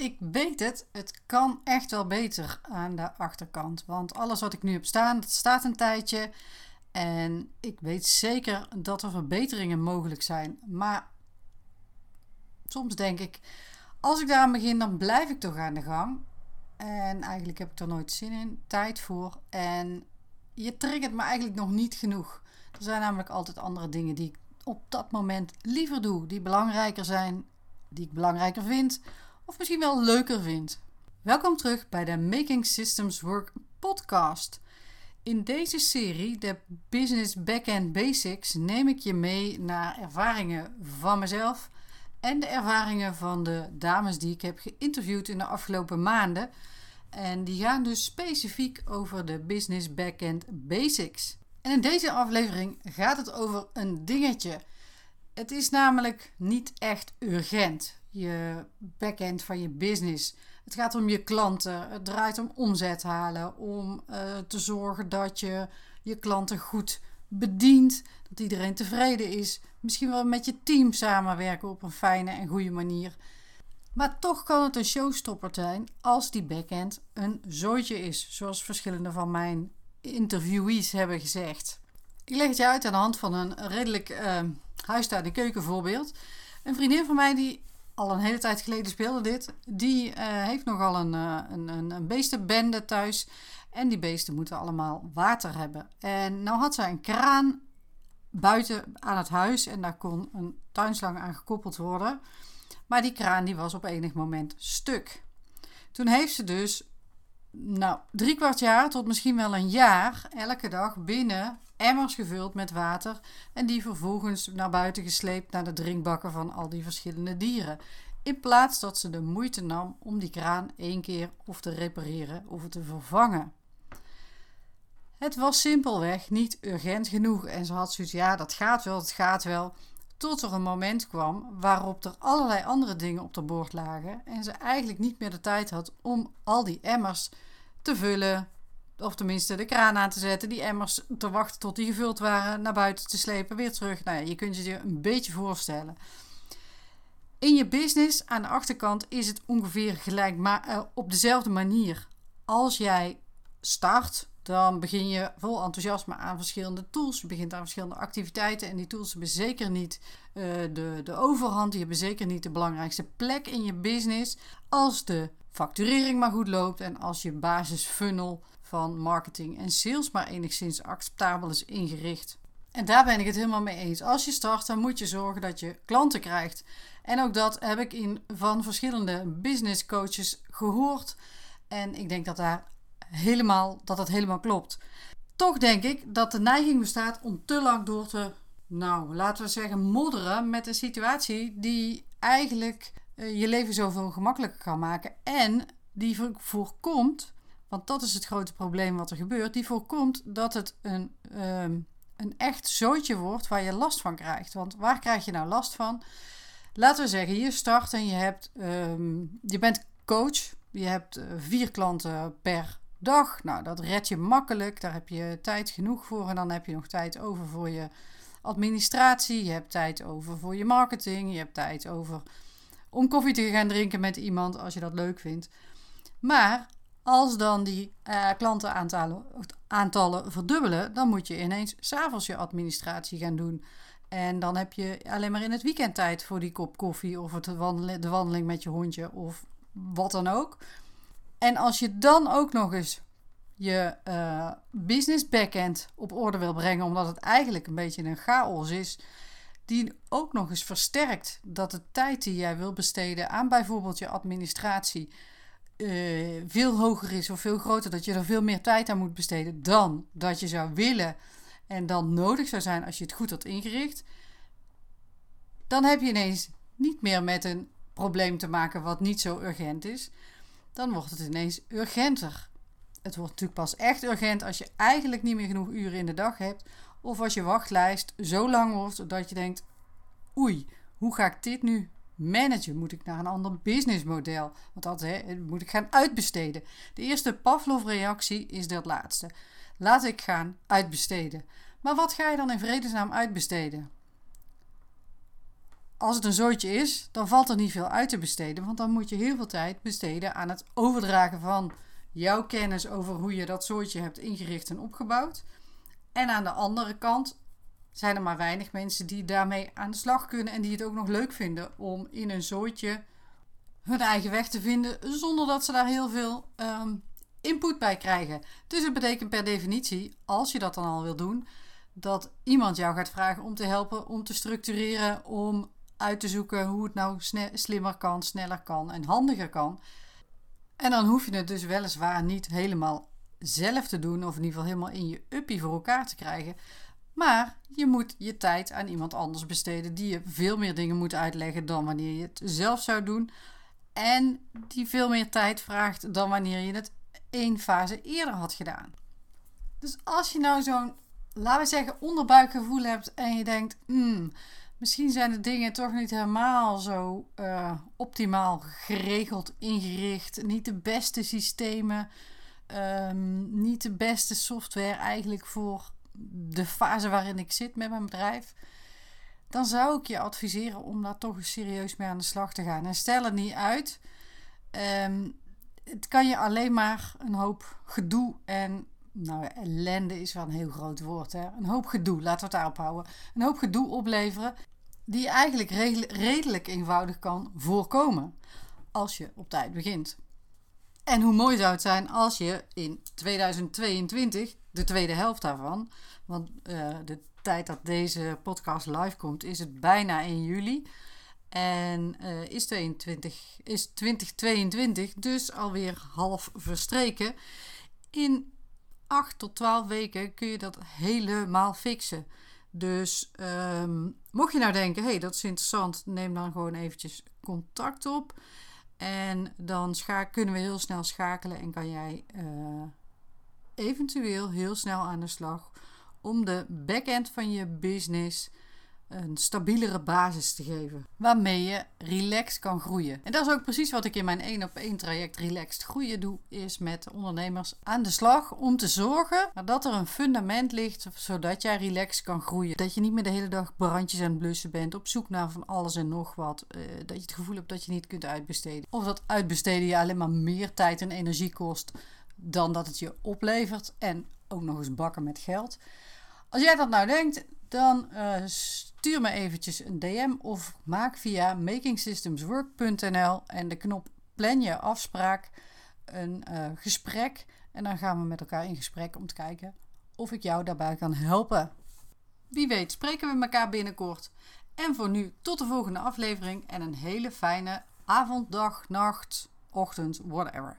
ik weet het, het kan echt wel beter aan de achterkant. Want alles wat ik nu heb staan, dat staat een tijdje. En ik weet zeker dat er verbeteringen mogelijk zijn. Maar soms denk ik, als ik daaraan begin, dan blijf ik toch aan de gang. En eigenlijk heb ik er nooit zin in, tijd voor. En je triggert me eigenlijk nog niet genoeg. Er zijn namelijk altijd andere dingen die ik op dat moment liever doe, die belangrijker zijn, die ik belangrijker vind, of misschien wel leuker vind. Welkom terug bij de Making Systems Work podcast. In deze serie, de Business Backend Basics, neem ik je mee naar ervaringen van mezelf en de ervaringen van de dames die ik heb geïnterviewd in de afgelopen maanden. En die gaan dus specifiek over de Business Backend Basics. En in deze aflevering gaat het over een dingetje. Het is namelijk niet echt urgent, je backend van je business. Het gaat om je klanten. Het draait om omzet halen, om uh, te zorgen dat je je klanten goed bedient, dat iedereen tevreden is. Misschien wel met je team samenwerken op een fijne en goede manier. Maar toch kan het een showstopper zijn als die backend een zooitje is, zoals verschillende van mijn interviewees hebben gezegd. Ik leg het je uit aan de hand van een redelijk uh, huistuin- en keukenvoorbeeld. Een vriendin van mij die al een hele tijd geleden speelde dit, die uh, heeft nogal een, uh, een, een, een beestenbende thuis. En die beesten moeten allemaal water hebben. En nou had zij een kraan buiten aan het huis en daar kon een tuinslang aan gekoppeld worden. Maar die kraan die was op enig moment stuk. Toen heeft ze dus nou, drie kwart jaar tot misschien wel een jaar elke dag binnen emmers gevuld met water en die vervolgens naar buiten gesleept naar de drinkbakken van al die verschillende dieren. In plaats dat ze de moeite nam om die kraan één keer of te repareren of te vervangen. Het was simpelweg niet urgent genoeg en ze had zoiets, ja, dat gaat wel, het gaat wel. Tot er een moment kwam waarop er allerlei andere dingen op de bord lagen en ze eigenlijk niet meer de tijd had om al die emmers te vullen, of tenminste de kraan aan te zetten, die emmers te wachten tot die gevuld waren, naar buiten te slepen, weer terug. Nou ja, je kunt je je een beetje voorstellen. In je business aan de achterkant is het ongeveer gelijk, maar uh, op dezelfde manier. Als jij start, dan begin je vol enthousiasme aan verschillende tools. Je begint aan verschillende activiteiten. En die tools hebben zeker niet uh, de, de overhand. Die hebben zeker niet de belangrijkste plek in je business. Als de facturering maar goed loopt en als je basisfunnel van marketing en sales maar enigszins acceptabel is ingericht. En daar ben ik het helemaal mee eens. Als je start, dan moet je zorgen dat je klanten krijgt. En ook dat heb ik in, van verschillende business coaches gehoord. En ik denk dat daar helemaal, dat dat helemaal klopt. Toch denk ik dat de neiging bestaat om te lang door te, nou, laten we zeggen, modderen met een situatie die eigenlijk uh, je leven zoveel gemakkelijker kan maken. En die voorkomt, want dat is het grote probleem wat er gebeurt, die voorkomt dat het een, um, een echt zootje wordt waar je last van krijgt. Want waar krijg je nou last van? Laten we zeggen, je start en je, hebt, um, je bent coach. Je hebt uh, vier klanten per dag. Nou, dat red je makkelijk. Daar heb je tijd genoeg voor. En dan heb je nog tijd over voor je administratie. Je hebt tijd over voor je marketing. Je hebt tijd over om koffie te gaan drinken met iemand als je dat leuk vindt. Maar als dan die uh, klantenaantallen aantallen verdubbelen, dan moet je ineens s'avonds je administratie gaan doen. En dan heb je alleen maar in het weekend tijd voor die kop koffie of het wandelen, de wandeling met je hondje of wat dan ook. En als je dan ook nog eens je uh, business backend op orde wil brengen, omdat het eigenlijk een beetje een chaos is, die ook nog eens versterkt dat de tijd die jij wil besteden aan bijvoorbeeld je administratie uh, veel hoger is of veel groter, dat je er veel meer tijd aan moet besteden dan dat je zou willen en dan nodig zou zijn als je het goed had ingericht, dan heb je ineens niet meer met een probleem te maken wat niet zo urgent is. Dan wordt het ineens urgenter. Het wordt natuurlijk pas echt urgent als je eigenlijk niet meer genoeg uren in de dag hebt. Of als je wachtlijst zo lang wordt dat je denkt: oei, hoe ga ik dit nu managen? Moet ik naar een ander businessmodel? Want dat hè, moet ik gaan uitbesteden. De eerste Pavlov-reactie is dat laatste. Laat ik gaan uitbesteden. Maar wat ga je dan in vredesnaam uitbesteden? als het een zootje is, dan valt er niet veel uit te besteden. Want dan moet je heel veel tijd besteden aan het overdragen van jouw kennis over hoe je dat zootje hebt ingericht en opgebouwd. En aan de andere kant zijn er maar weinig mensen die daarmee aan de slag kunnen en die het ook nog leuk vinden om in een zootje hun eigen weg te vinden zonder dat ze daar heel veel ehm, input bij krijgen. Dus het betekent per definitie, als je dat dan al wil doen, dat iemand jou gaat vragen om te helpen, om te structureren, om uit te zoeken hoe het nou slimmer kan, sneller kan en handiger kan. En dan hoef je het dus weliswaar niet helemaal zelf te doen, of in ieder geval helemaal in je uppie voor elkaar te krijgen. Maar je moet je tijd aan iemand anders besteden die je veel meer dingen moet uitleggen dan wanneer je het zelf zou doen. En die veel meer tijd vraagt dan wanneer je het één fase eerder had gedaan. Dus als je nou zo'n, laten we zeggen, onderbuikgevoel hebt en je denkt, hmm, misschien zijn de dingen toch niet helemaal zo uh, optimaal geregeld, ingericht, niet de beste systemen, um, niet de beste software eigenlijk voor de fase waarin ik zit met mijn bedrijf, dan zou ik je adviseren om daar toch eens serieus mee aan de slag te gaan. En stel het niet uit. Um, het kan je alleen maar een hoop gedoe en nou, ellende is wel een heel groot woord. Hè? Een hoop gedoe, laten we het daarop houden. Een hoop gedoe opleveren die je eigenlijk redelijk eenvoudig kan voorkomen als je op tijd begint. En hoe mooi zou het zijn als je in 2022, de tweede helft daarvan, want uh, de tijd dat deze podcast live komt, is het bijna 1 juli. En uh, is, 22, is 2022 dus alweer half verstreken. In 8 tot 12 weken kun je dat helemaal fixen. Dus um, mocht je nou denken, hey, dat is interessant, neem dan gewoon eventjes contact op. En dan kunnen we heel snel schakelen en kan jij uh, eventueel heel snel aan de slag om de backend van je business een stabielere basis te geven. Waarmee je relaxed kan groeien. En dat is ook precies wat ik in mijn 1 op 1 traject Relaxed Groeien doe. Is met ondernemers aan de slag om te zorgen dat er een fundament ligt. Zodat jij relaxed kan groeien. Dat je niet meer de hele dag brandjes aan het blussen bent. Op zoek naar van alles en nog wat. Uh, dat je het gevoel hebt dat je niet kunt uitbesteden. Of dat uitbesteden je alleen maar meer tijd en energie kost. Dan dat het je oplevert. En ook nog eens bakken met geld. Als jij dat nou denkt, dan uh, stuur me eventjes een DM of maak via makingsystemswork.nl en de knop plan je afspraak een uh, gesprek. En dan gaan we met elkaar in gesprek om te kijken of ik jou daarbij kan helpen. Wie weet spreken we elkaar binnenkort. En voor nu tot de volgende aflevering en een hele fijne avond, dag, nacht, ochtend, whatever.